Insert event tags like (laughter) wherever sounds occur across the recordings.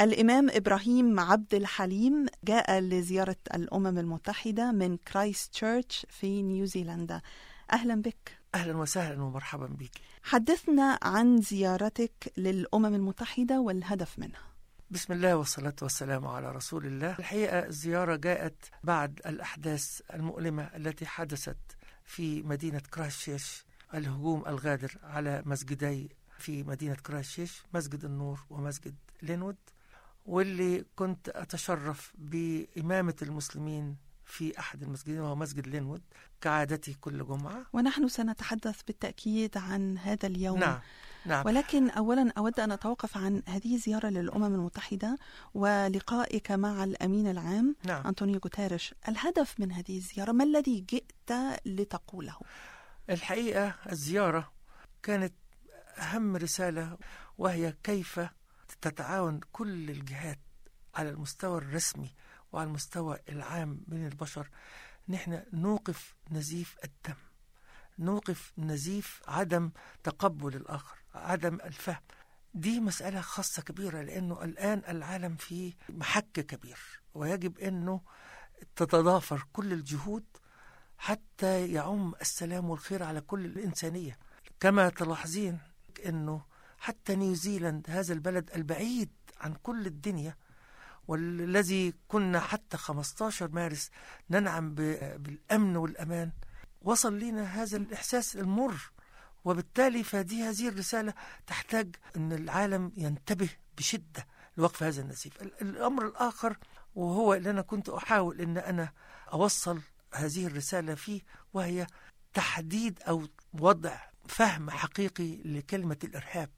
الإمام إبراهيم عبد الحليم جاء لزيارة الأمم المتحدة من كرايست تشيرش في نيوزيلندا أهلا بك. أهلا وسهلا ومرحبا بك. حدثنا عن زيارتك للأمم المتحدة والهدف منها. بسم الله والصلاة والسلام على رسول الله. الحقيقة الزيارة جاءت بعد الأحداث المؤلمة التي حدثت في مدينة كرايستشيرش الهجوم الغادر على مسجدي في مدينة كرايستشيرش مسجد النور ومسجد لينوود واللي كنت أتشرف بإمامة المسلمين في أحد المسجدين وهو مسجد لينوود كعادتي كل جمعة. ونحن سنتحدث بالتأكيد عن هذا اليوم. نعم نعم. ولكن أولا أود أن أتوقف عن هذه الزيارة للأمم المتحدة ولقائك مع الأمين العام نعم. أنطونيو غوتيريش. الهدف من هذه الزيارة ما الذي جئت لتقوله؟ الحقيقة الزيارة كانت أهم رسالة وهي كيف تتعاون كل الجهات على المستوى الرسمي وعلى المستوى العام بين البشر. نحن نوقف نزيف الدم نوقف نزيف عدم تقبل الآخر عدم الفهم. دي مسألة خاصة كبيرة لأنه الآن العالم في محك كبير ويجب أنه تتضافر كل الجهود حتى يعم السلام والخير على كل الإنسانية. كما تلاحظين أنه حتى نيوزيلاند هذا البلد البعيد عن كل الدنيا والذي كنا حتى 15 مارس ننعم بالأمن والأمان. وصل لنا هذا الإحساس المر وبالتالي فهذه هذه الرسالة تحتاج أن العالم ينتبه بشدة لوقف هذا النزيف. الأمر الآخر وهو اللي أنا كنت أحاول أن أنا أوصل هذه الرسالة فيه وهي تحديد أو وضع فهم حقيقي لكلمة الإرهاب.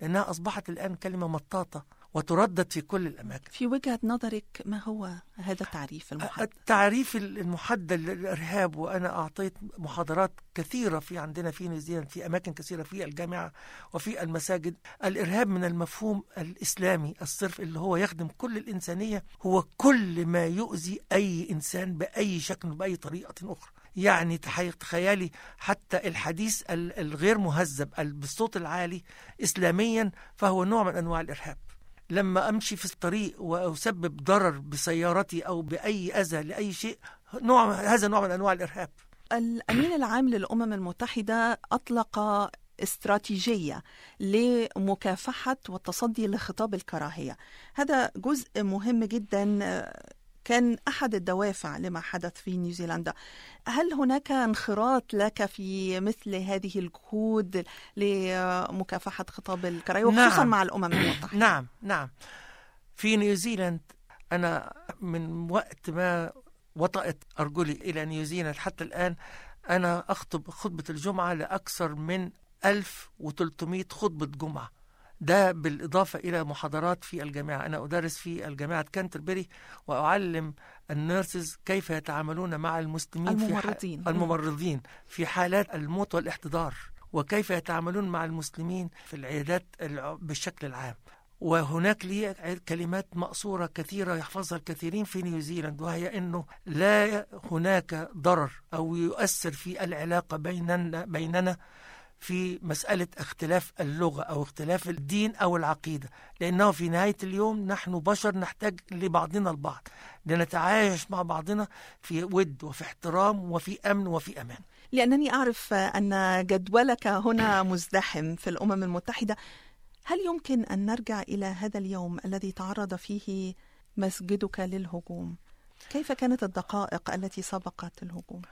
لأنها أصبحت الآن كلمة مطاطة وتردد في كل الأماكن. في وجهة نظرك ما هو هذا التعريف المحدد؟ التعريف المحدد للإرهاب وأنا أعطيت محاضرات كثيرة في عندنا في نيوزيلاند في أماكن كثيرة في الجامعة وفي المساجد. الإرهاب من المفهوم الإسلامي الصرف اللي هو يخدم كل الإنسانية هو كل ما يؤذي أي إنسان بأي شكل بأي طريقة أخرى. يعني تخيلي حتى الحديث الغير مهذب بالصوت العالي إسلاميا فهو نوع من أنواع الإرهاب. لما أمشي في الطريق وأسبب ضرر بسيارتي أو بأي أذى لأي شيء نوع هذا نوع من أنواع الإرهاب. الأمين العام للأمم المتحدة أطلق استراتيجية لمكافحة والتصدي لخطاب الكراهية. هذا جزء مهم جدا كان أحد الدوافع لما حدث في نيوزيلندا. هل هناك انخراط لك في مثل هذه الجهود لمكافحة خطاب الكراهية وخصوصا نعم. مع الأمم المتحدة؟ (clears throat) نعم نعم. في نيوزيلاند أنا من وقت ما وطأت أرجلي إلى نيوزيلاند حتى الآن أنا أخطب خطبة الجمعة لأكثر من 1300 خطبة جمعة. ده بالإضافة إلى محاضرات في الجامعة. أنا أدرس في الجامعة كانتربري وأعلم ال nurses كيف يتعاملون مع المسلمين الممرضين. في الممرضين في حالات الموت والإحتضار وكيف يتعاملون مع المسلمين في العيادات بالشكل العام. وهناك لي كلمات مقصورة كثيرة يحفظها الكثيرين في نيوزيلاند وهي أنه لا هناك ضرر أو يؤثر في العلاقة بيننا, بيننا في مسألة اختلاف اللغة أو اختلاف الدين أو العقيدة لأنه في نهاية اليوم نحن بشر نحتاج لبعضنا البعض لنتعايش مع بعضنا في ود وفي احترام وفي أمن وفي أمان لأنني أعرف أن جدولك هنا مزدحم في الأمم المتحدة هل يمكن أن نرجع إلى هذا اليوم الذي تعرض فيه مسجدك للهجوم؟ كيف كانت الدقائق التي سبقت الهجوم؟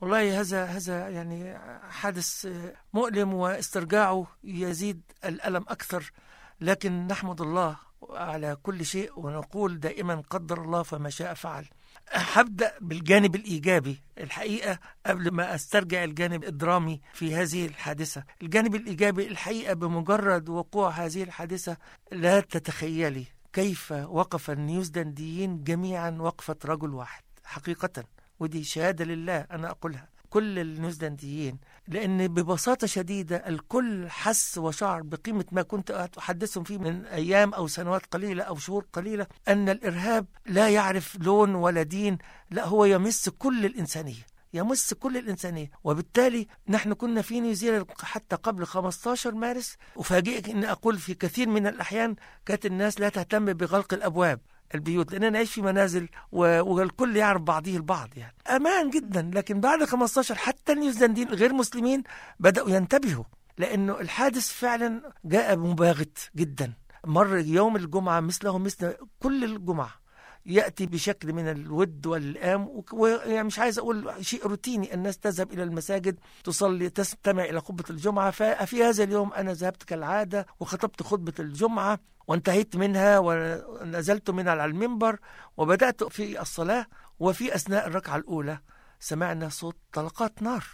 والله هذا هذا يعني حادث مؤلم واسترجاعه يزيد الألم أكثر لكن نحمد الله على كل شيء ونقول دائما قدر الله فما شاء فعل. هبدأ بالجانب الإيجابي الحقيقة قبل ما أسترجع الجانب الدرامي في هذه الحادثة. الجانب الإيجابي الحقيقة بمجرد وقوع هذه الحادثة لا تتخيلي كيف وقف النيوزيلنديين جميعا وقفة رجل واحد حقيقة. ودي شهادة لله أنا أقولها. كل النيوزيلنديين لأن ببساطة شديدة الكل حس وشعر بقيمة ما كنت أحدثهم فيه من أيام أو سنوات قليلة أو شهور قليلة أن الإرهاب لا يعرف لون ولا دين لا هو يمس كل الإنسانية يمس كل الإنسانية. وبالتالي نحن كنا في نيوزيلاند حتى قبل 15 مارس أفاجئك أن أقول في كثير من الأحيان كانت الناس لا تهتم بغلق الأبواب. البيوت لأننا نعيش في منازل والكل يعرف بعضه البعض يعني. أمان جدا لكن بعد 15 حتى النيوزيلنديين الغير مسلمين بدأوا ينتبهوا لأنه الحادث فعلا جاء مباغت جدا. مر يوم الجمعة مثله مثل كل الجمعة. يأتي بشكل من الود والإلام ويعني مش عايز أقول شيء روتيني الناس تذهب إلى المساجد تصلي تستمع إلى خطبة الجمعة ففي هذا اليوم أنا ذهبت كالعادة وخطبت خطبة الجمعة وانتهيت منها ونزلت من على المنبر وبدأت في الصلاة وفي أثناء الركعة الأولى سمعنا صوت طلقات نار.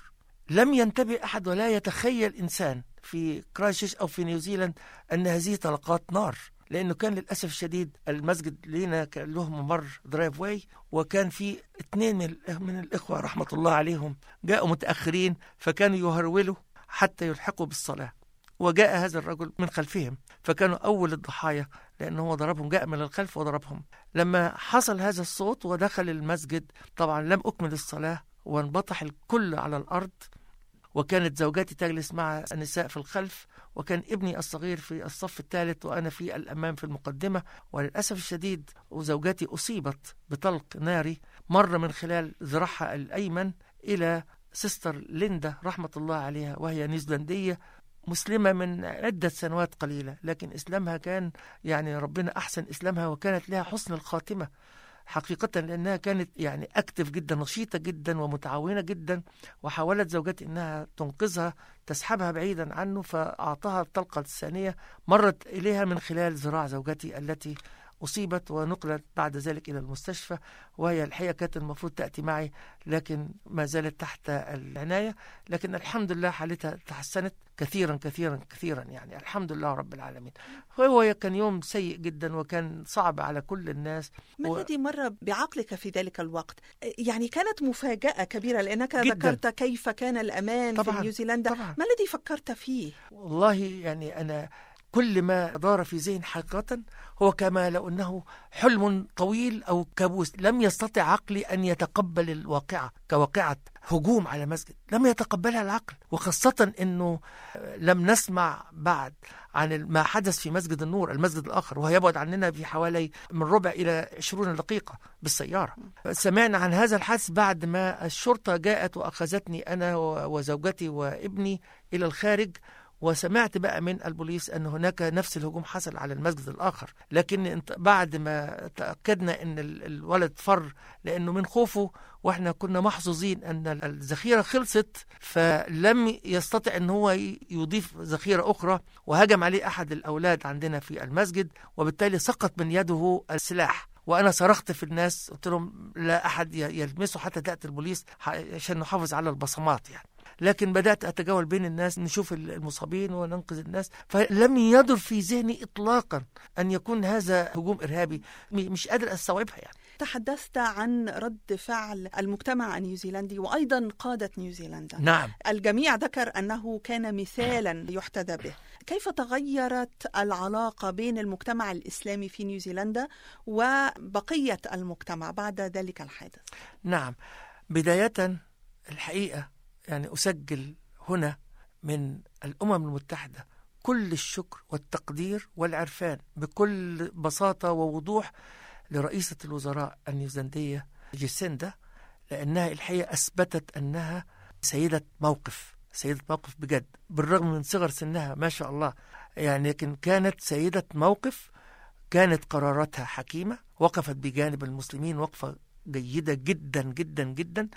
لم ينتبه أحد ولا يتخيل إنسان في كرايستشيرش أو في نيوزيلاند أن هذه طلقات نار. لأنه كان للأسف الشديد المسجد لينوود كان له ممر driveway وكان في اثنين من, من الإخوة رحمة الله عليهم جاءوا متأخرين فكانوا يهرولوا حتى يلحقوا بالصلاة. وجاء هذا الرجل من خلفهم فكانوا أول الضحايا لأنه هو ضربهم جاء من الخلف وضربهم. لما حصل هذا الصوت ودخل المسجد طبعا لم أكمل الصلاة وانبطح الكل على الأرض. وكانت زوجاتي تجلس مع النساء في الخلف وكان ابني الصغير في الصف الثالث وأنا في الأمام في المقدمة وللأسف الشديد وزوجاتي أصيبت بطلق ناري مر من خلال ذراعها الأيمن إلى سيستر ليندا رحمة الله عليها وهي نيوزيلندية مسلمة من عدة سنوات قليلة لكن إسلامها كان يعني ربنا أحسن إسلامها وكانت لها حسن الخاتمة. حقيقة لأنها كانت يعني أكتف جدا نشيطة جدا ومتعاونة جدا وحاولت زوجتي أنها تنقذها تسحبها بعيدا عنه فأعطاها الطلقة الثانية مرت إليها من خلال ذراع زوجتي التي أصيبت ونقلت بعد ذلك إلى المستشفى وهي الحقيقة كانت المفروض تأتي معي لكن ما زالت تحت العناية لكن الحمد لله حالتها تحسنت كثيرا كثيرا كثيرا يعني الحمد لله رب العالمين هو كان يوم سيء جدا وكان صعب على كل الناس ما و- الذي مر بعقلك في ذلك الوقت؟ يعني كانت مفاجأة كبيرة لأنك جداً. ذكرت كيف كان الأمان في طبعاً، نيوزيلندا طبعا ما الذي فكرت فيه؟ والله يعني أنا كل ما دار في ذهن حقيقة هو كما لو أنه حلم طويل أو كابوس. لم يستطع عقلي أن يتقبل الواقعة كواقعة هجوم على مسجد. لم يتقبلها العقل. وخاصة أنه لم نسمع بعد عن ما حدث في مسجد النور المسجد الآخر وهو يبعد عننا بحوالي من ربع إلى 20 دقيقة بالسيارة. سمعنا عن هذا الحادث بعد ما الشرطة جاءت وأخذتني أنا وزوجتي وابني إلى الخارج وسمعت بقى من البوليس أن هناك نفس الهجوم حصل على المسجد الآخر. لكن بعد ما تأكدنا أن ال- الولد فر لأنه من خوفه وإحنا كنا محظوظين أن ال- الذخيرة خلصت فلم يستطع أن هو يضيف ذخيرة أخرى وهجم عليه أحد الأولاد عندنا في المسجد وبالتالي سقط من يده السلاح. وأنا صرخت في الناس قلت لهم لا أحد يلمسه حتى تأتي البوليس عشان نحافظ على البصمات يعني. لكن بدأت اتجول بين الناس نشوف المصابين وننقذ الناس. فلم يدر في ذهني اطلاقا أن يكون هذا هجوم إرهابي. م- مش قادر أستوعبها يعني. تحدثت عن رد فعل المجتمع النيوزيلندي وأيضا قادة نيوزيلندا. نعم. الجميع ذكر أنه كان مثالا يحتذى به. كيف تغيرت العلاقة بين المجتمع الإسلامي في نيوزيلندا وبقية المجتمع بعد ذلك الحادث؟ نعم. بداية الحقيقة يعني أسجل هنا من الأمم المتحدة كل الشكر والتقدير والعرفان بكل بساطة ووضوح لرئيسة الوزراء النيوزيلندية جيسيندا لأنها الحقيقة أثبتت أنها سيدة موقف سيدة موقف بجد بالرغم من صغر سنها ما شاء الله يعني لكن كانت سيدة موقف كانت قراراتها حكيمة وقفت بجانب المسلمين وقفة جيدة جدا جدا جدا.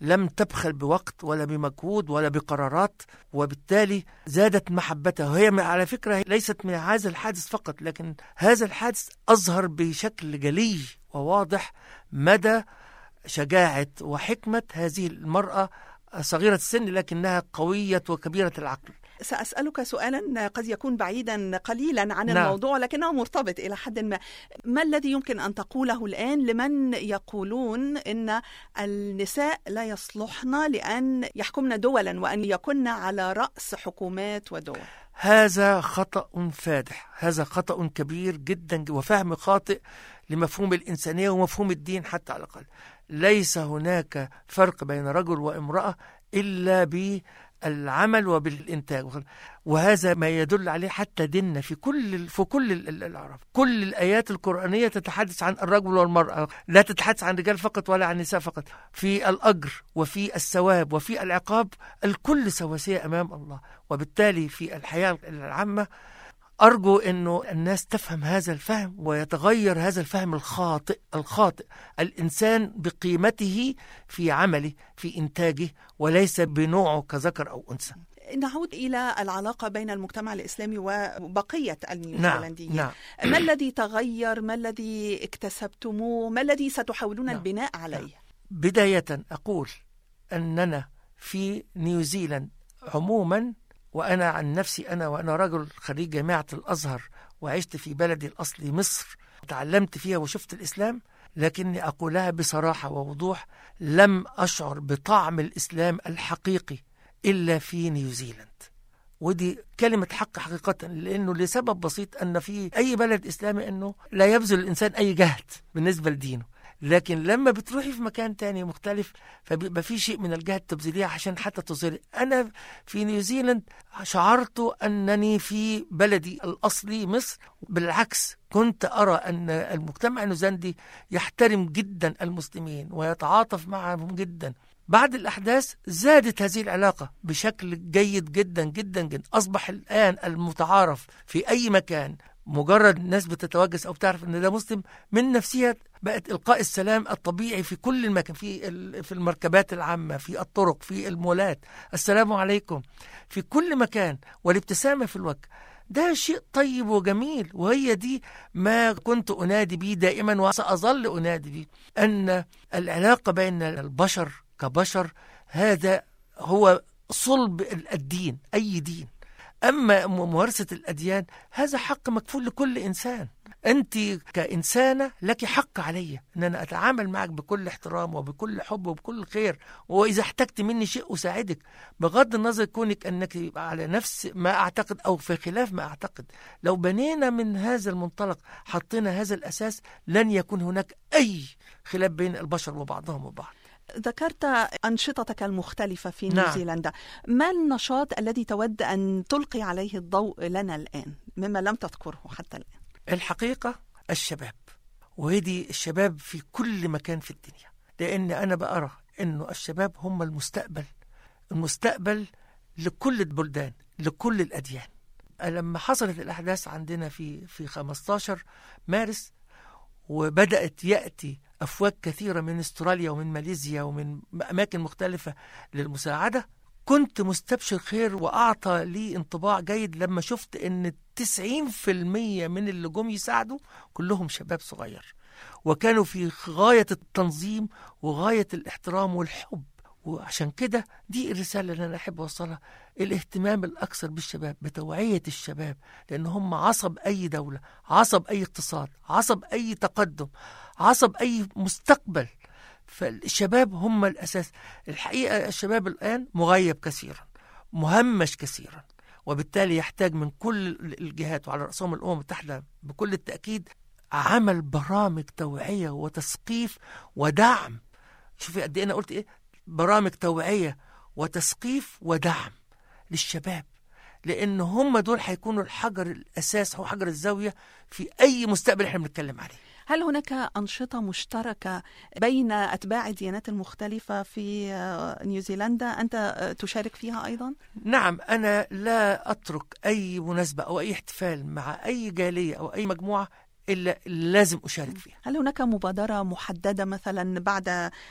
لم تبخل بوقت ولا بمجهود ولا بقرارات وبالتالي زادت محبتها. وهي على فكرة ليست من هذا الحادث فقط لكن هذا الحادث أظهر بشكل جلي وواضح مدى شجاعة وحكمة هذه المرأة صغيرة السن لكنها قوية وكبيرة العقل. سأسألك سؤالا قد يكون بعيدا قليلا عن نعم. الموضوع لكنه مرتبط إلى حد ما. ما الذي يمكن أن تقوله الآن لمن يقولون إن النساء لا يصلحن لأن يحكمن دولا وأن يكن على رأس حكومات ودول؟ هذا خطأ فادح هذا خطأ كبير جدا وفهم خاطئ لمفهوم الإنسانية ومفهوم الدين حتى على الأقل. ليس هناك فرق بين رجل وامرأة إلا بالعمل وبالإنتاج. وهذا ما يدل عليه حتى ديننا في كل في كل ال- ال- الأعراف. كل الآيات القرآنية تتحدث عن الرجل والمرأة. لا تتحدث عن رجال فقط ولا عن نساء فقط. في الأجر وفي الثواب وفي العقاب الكل سواسية أمام الله. وبالتالي في الحياة العامة أرجو أنه الناس تفهم هذا الفهم ويتغير هذا الفهم الخاطئ الخاطئ. الإنسان بقيمته في عمله في إنتاجه وليس بنوعه كذكر أو أنثى. نعود إلى العلاقة بين المجتمع الإسلامي وبقية نعم النيوزيلنديين نعم. ما الذي تغير؟ ما الذي اكتسبتموه؟ ما الذي ستحاولون نعم. البناء عليه؟ بداية أقول أننا في نيوزيلاند عموما وأنا عن نفسي أنا وأنا رجل خريج جامعة الأزهر وعشت في بلدي الأصلي مصر تعلمت فيها وشفت الإسلام لكني أقولها بصراحة ووضوح لم أشعر بطعم الإسلام الحقيقي إلا في نيوزيلاند ودي كلمة حق حقيقة لأنه لسبب بسيط أن في أي بلد إسلامي أنه لا يبذل الإنسان أي جهد بالنسبة لدينه. لكن لما بتروحي في مكان تاني مختلف فبيبقى في شيء من الجهد تبذليه عشان حتى تظهري. أنا في نيوزيلاند شعرت أنني في بلدي الأصلي مصر. بالعكس كنت أرى أن المجتمع النيوزيلندي يحترم جدا المسلمين ويتعاطف معهم جدا. بعد الأحداث زادت هذه العلاقة بشكل جيد جدا جدا جدا. أصبح الآن المتعارف في أي مكان مجرد الناس بتتوجس أو تعرف أن ده مسلم من نفسها بقت إلقاء السلام الطبيعي في كل المكان في في المركبات العامة في الطرق في المولات. السلام عليكم. في كل مكان والابتسامة في الوجه. ده شيء طيب وجميل وهي دي ما كنت أنادي به دائما وسأظل أنادي به أن العلاقة بين البشر كبشر هذا هو صلب الدين أي دين. أما ممارسة الأديان هذا حق مكفول لكل إنسان. أنت كإنسانة لك حق علي أن أنا أتعامل معك بكل احترام وبكل حب وبكل خير. وإذا احتجت مني شيء أساعدك. بغض النظر كونك أنك على نفس ما أعتقد أو في خلاف ما أعتقد. لو بنينا من هذا المنطلق حطينا هذا الأساس لن يكون هناك أي خلاف بين البشر وبعضهم وبعض. ذكرت أنشطتك المختلفة في نعم. نيوزيلندا. ما النشاط الذي تود أن تلقي عليه الضوء لنا الآن مما لم تذكره حتى الآن؟ الحقيقة الشباب وهدي الشباب في كل مكان في الدنيا. لأن أنا بأرى أنه الشباب هم المستقبل المستقبل لكل البلدان لكل الأديان. لما حصلت الأحداث عندنا في في 15 مارس وبدأت يأتي أفواج كثيرة من استراليا ومن ماليزيا ومن أماكن مختلفة للمساعدة. كنت مستبشر خير وأعطى لي انطباع جيد لما شفت أن 90% من اللي جم يساعدوا كلهم شباب صغير. وكانوا في غاية التنظيم وغاية الاحترام والحب. وعشان كده دي الرسالة اللي أنا أحب أوصلها. الاهتمام الأكثر بالشباب بتوعية الشباب لأن هم عصب أي دولة عصب أي اقتصاد عصب أي تقدم عصب أي مستقبل. فالشباب هم الأساس. الحقيقة الشباب الآن مغيب كثيرا مهمش كثيرا وبالتالي يحتاج من كل الجهات وعلى رأسهم الأمم المتحدة بكل التأكيد عمل برامج توعية وتثقيف ودعم. شوفي قد إيه أنا قلت إيه؟ برامج توعية وتثقيف ودعم للشباب لأن هم دول هيكونوا الحجر الأساس أو حجر الزاوية في أي مستقبل إحنا بنتكلم عليه هل هناك أنشطة مشتركة بين أتباع الديانات المختلفة في نيوزيلندا أنت تشارك فيها أيضا؟ نعم أنا لا أترك أي مناسبة أو أي احتفال مع أي جالية أو أي مجموعة إلا لازم أشارك فيها. هل هناك مبادرة محددة مثلا بعد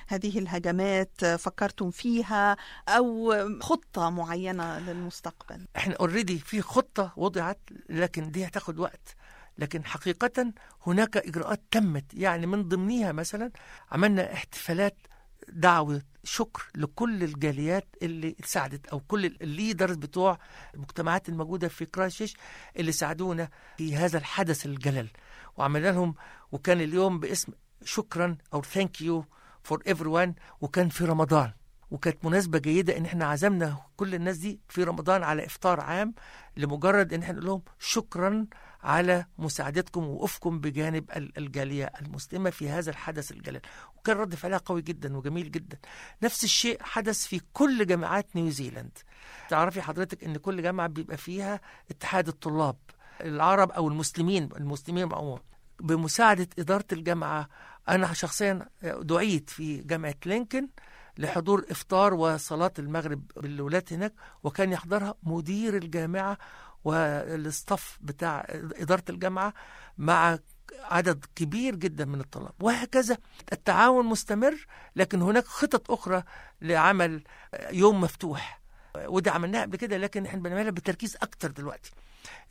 هذه الهجمات فكرتم فيها أو خطة معينة للمستقبل؟ إحنا اوريدي في خطة وضعت لكن دي هتاخد وقت. لكن حقيقة هناك إجراءات تمت. يعني من ضمنها مثلا عملنا احتفالات دعوة شكر لكل الجاليات اللي ساعدت أو كل ال leaders بتوع المجتمعات الموجودة في كرايستشيرش اللي ساعدونا في هذا الحدث الجلل. وعملنا لهم وكان اليوم باسم شكرا أو thank you for everyone. وكان في رمضان. وكانت مناسبة جيدة إن إحنا عزمنا كل الناس دي في رمضان على إفطار عام لمجرد إن إحنا نقول لهم شكرا على مساعدتكم ووقوفكم بجانب الجالية المسلمة في هذا الحدث الجلال وكان رد فعلها قوي جدا وجميل جدا. نفس الشيء حدث في كل جامعات نيوزيلاند تعرفي حضرتك إن كل جامعة بيبقى فيها اتحاد الطلاب العرب أو المسلمين المسلمين عموما. بمساعدة إدارة الجامعة أنا شخصيا دعيت في جامعة لينكن. لحضور إفطار وصلاة المغرب بالولاد هناك وكان يحضرها مدير الجامعة وال staff بتاع إدارة الجامعة مع عدد كبير جدا من الطلاب وهكذا التعاون مستمر لكن هناك خطط أخرى لعمل يوم مفتوح. وده عملناها قبل كده لكن إحنا بنعملها بتركيز أكتر دلوقتي.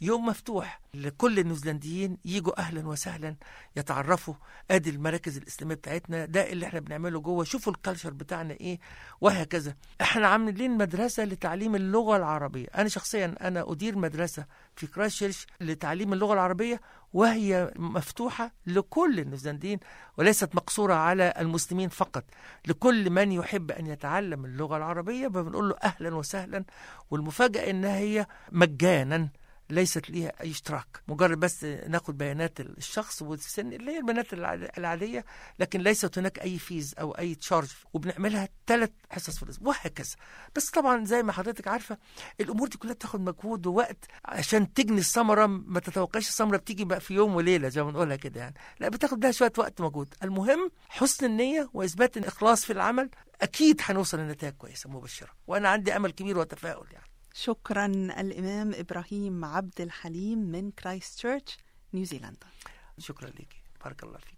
يوم مفتوح لكل النيوزيلنديين يجوا أهلا وسهلا يتعرفوا. أدي المراكز الإسلامية بتاعتنا ده اللي إحنا بنعمله جوه. شوفوا ال culture بتاعنا إيه وهكذا. إحنا عاملين مدرسة لتعليم اللغة العربية. أنا شخصيا أنا أدير مدرسة في كرايست لتعليم اللغة العربية وهي مفتوحة لكل النيوزيلنديين وليست مقصورة على المسلمين فقط. لكل من يحب أن يتعلم اللغة العربية فبنقول له أهلا وسهلا والمفاجأة انها هي مجانا. ليست ليها أي اشتراك. مجرد بس ناخد بيانات الشخص والسن اللي هي البيانات العاديه لكن ليست هناك أي fees أو أي charge وبنعملها ثلاث حصص في الأسبوع وهكذا. بس طبعا زي ما حضرتك عارفة الأمور دي كلها بتاخد مجهود ووقت عشان تجني الثمرة. ما تتوقعش الثمرة بتيجي بقى في يوم وليلة زي ما بنقولها كده يعني. لا بتاخد لها شوية وقت مجهود. المهم حسن النية وإثبات الإخلاص في العمل أكيد هنوصل لنتائج كويسة مبشرة. وأنا عندي أمل كبير وتفاؤل يعني. شكرا الإمام إبراهيم عبد الحليم من كرايست تشيرش نيوزيلندا. شكرا لك. بارك الله فيك.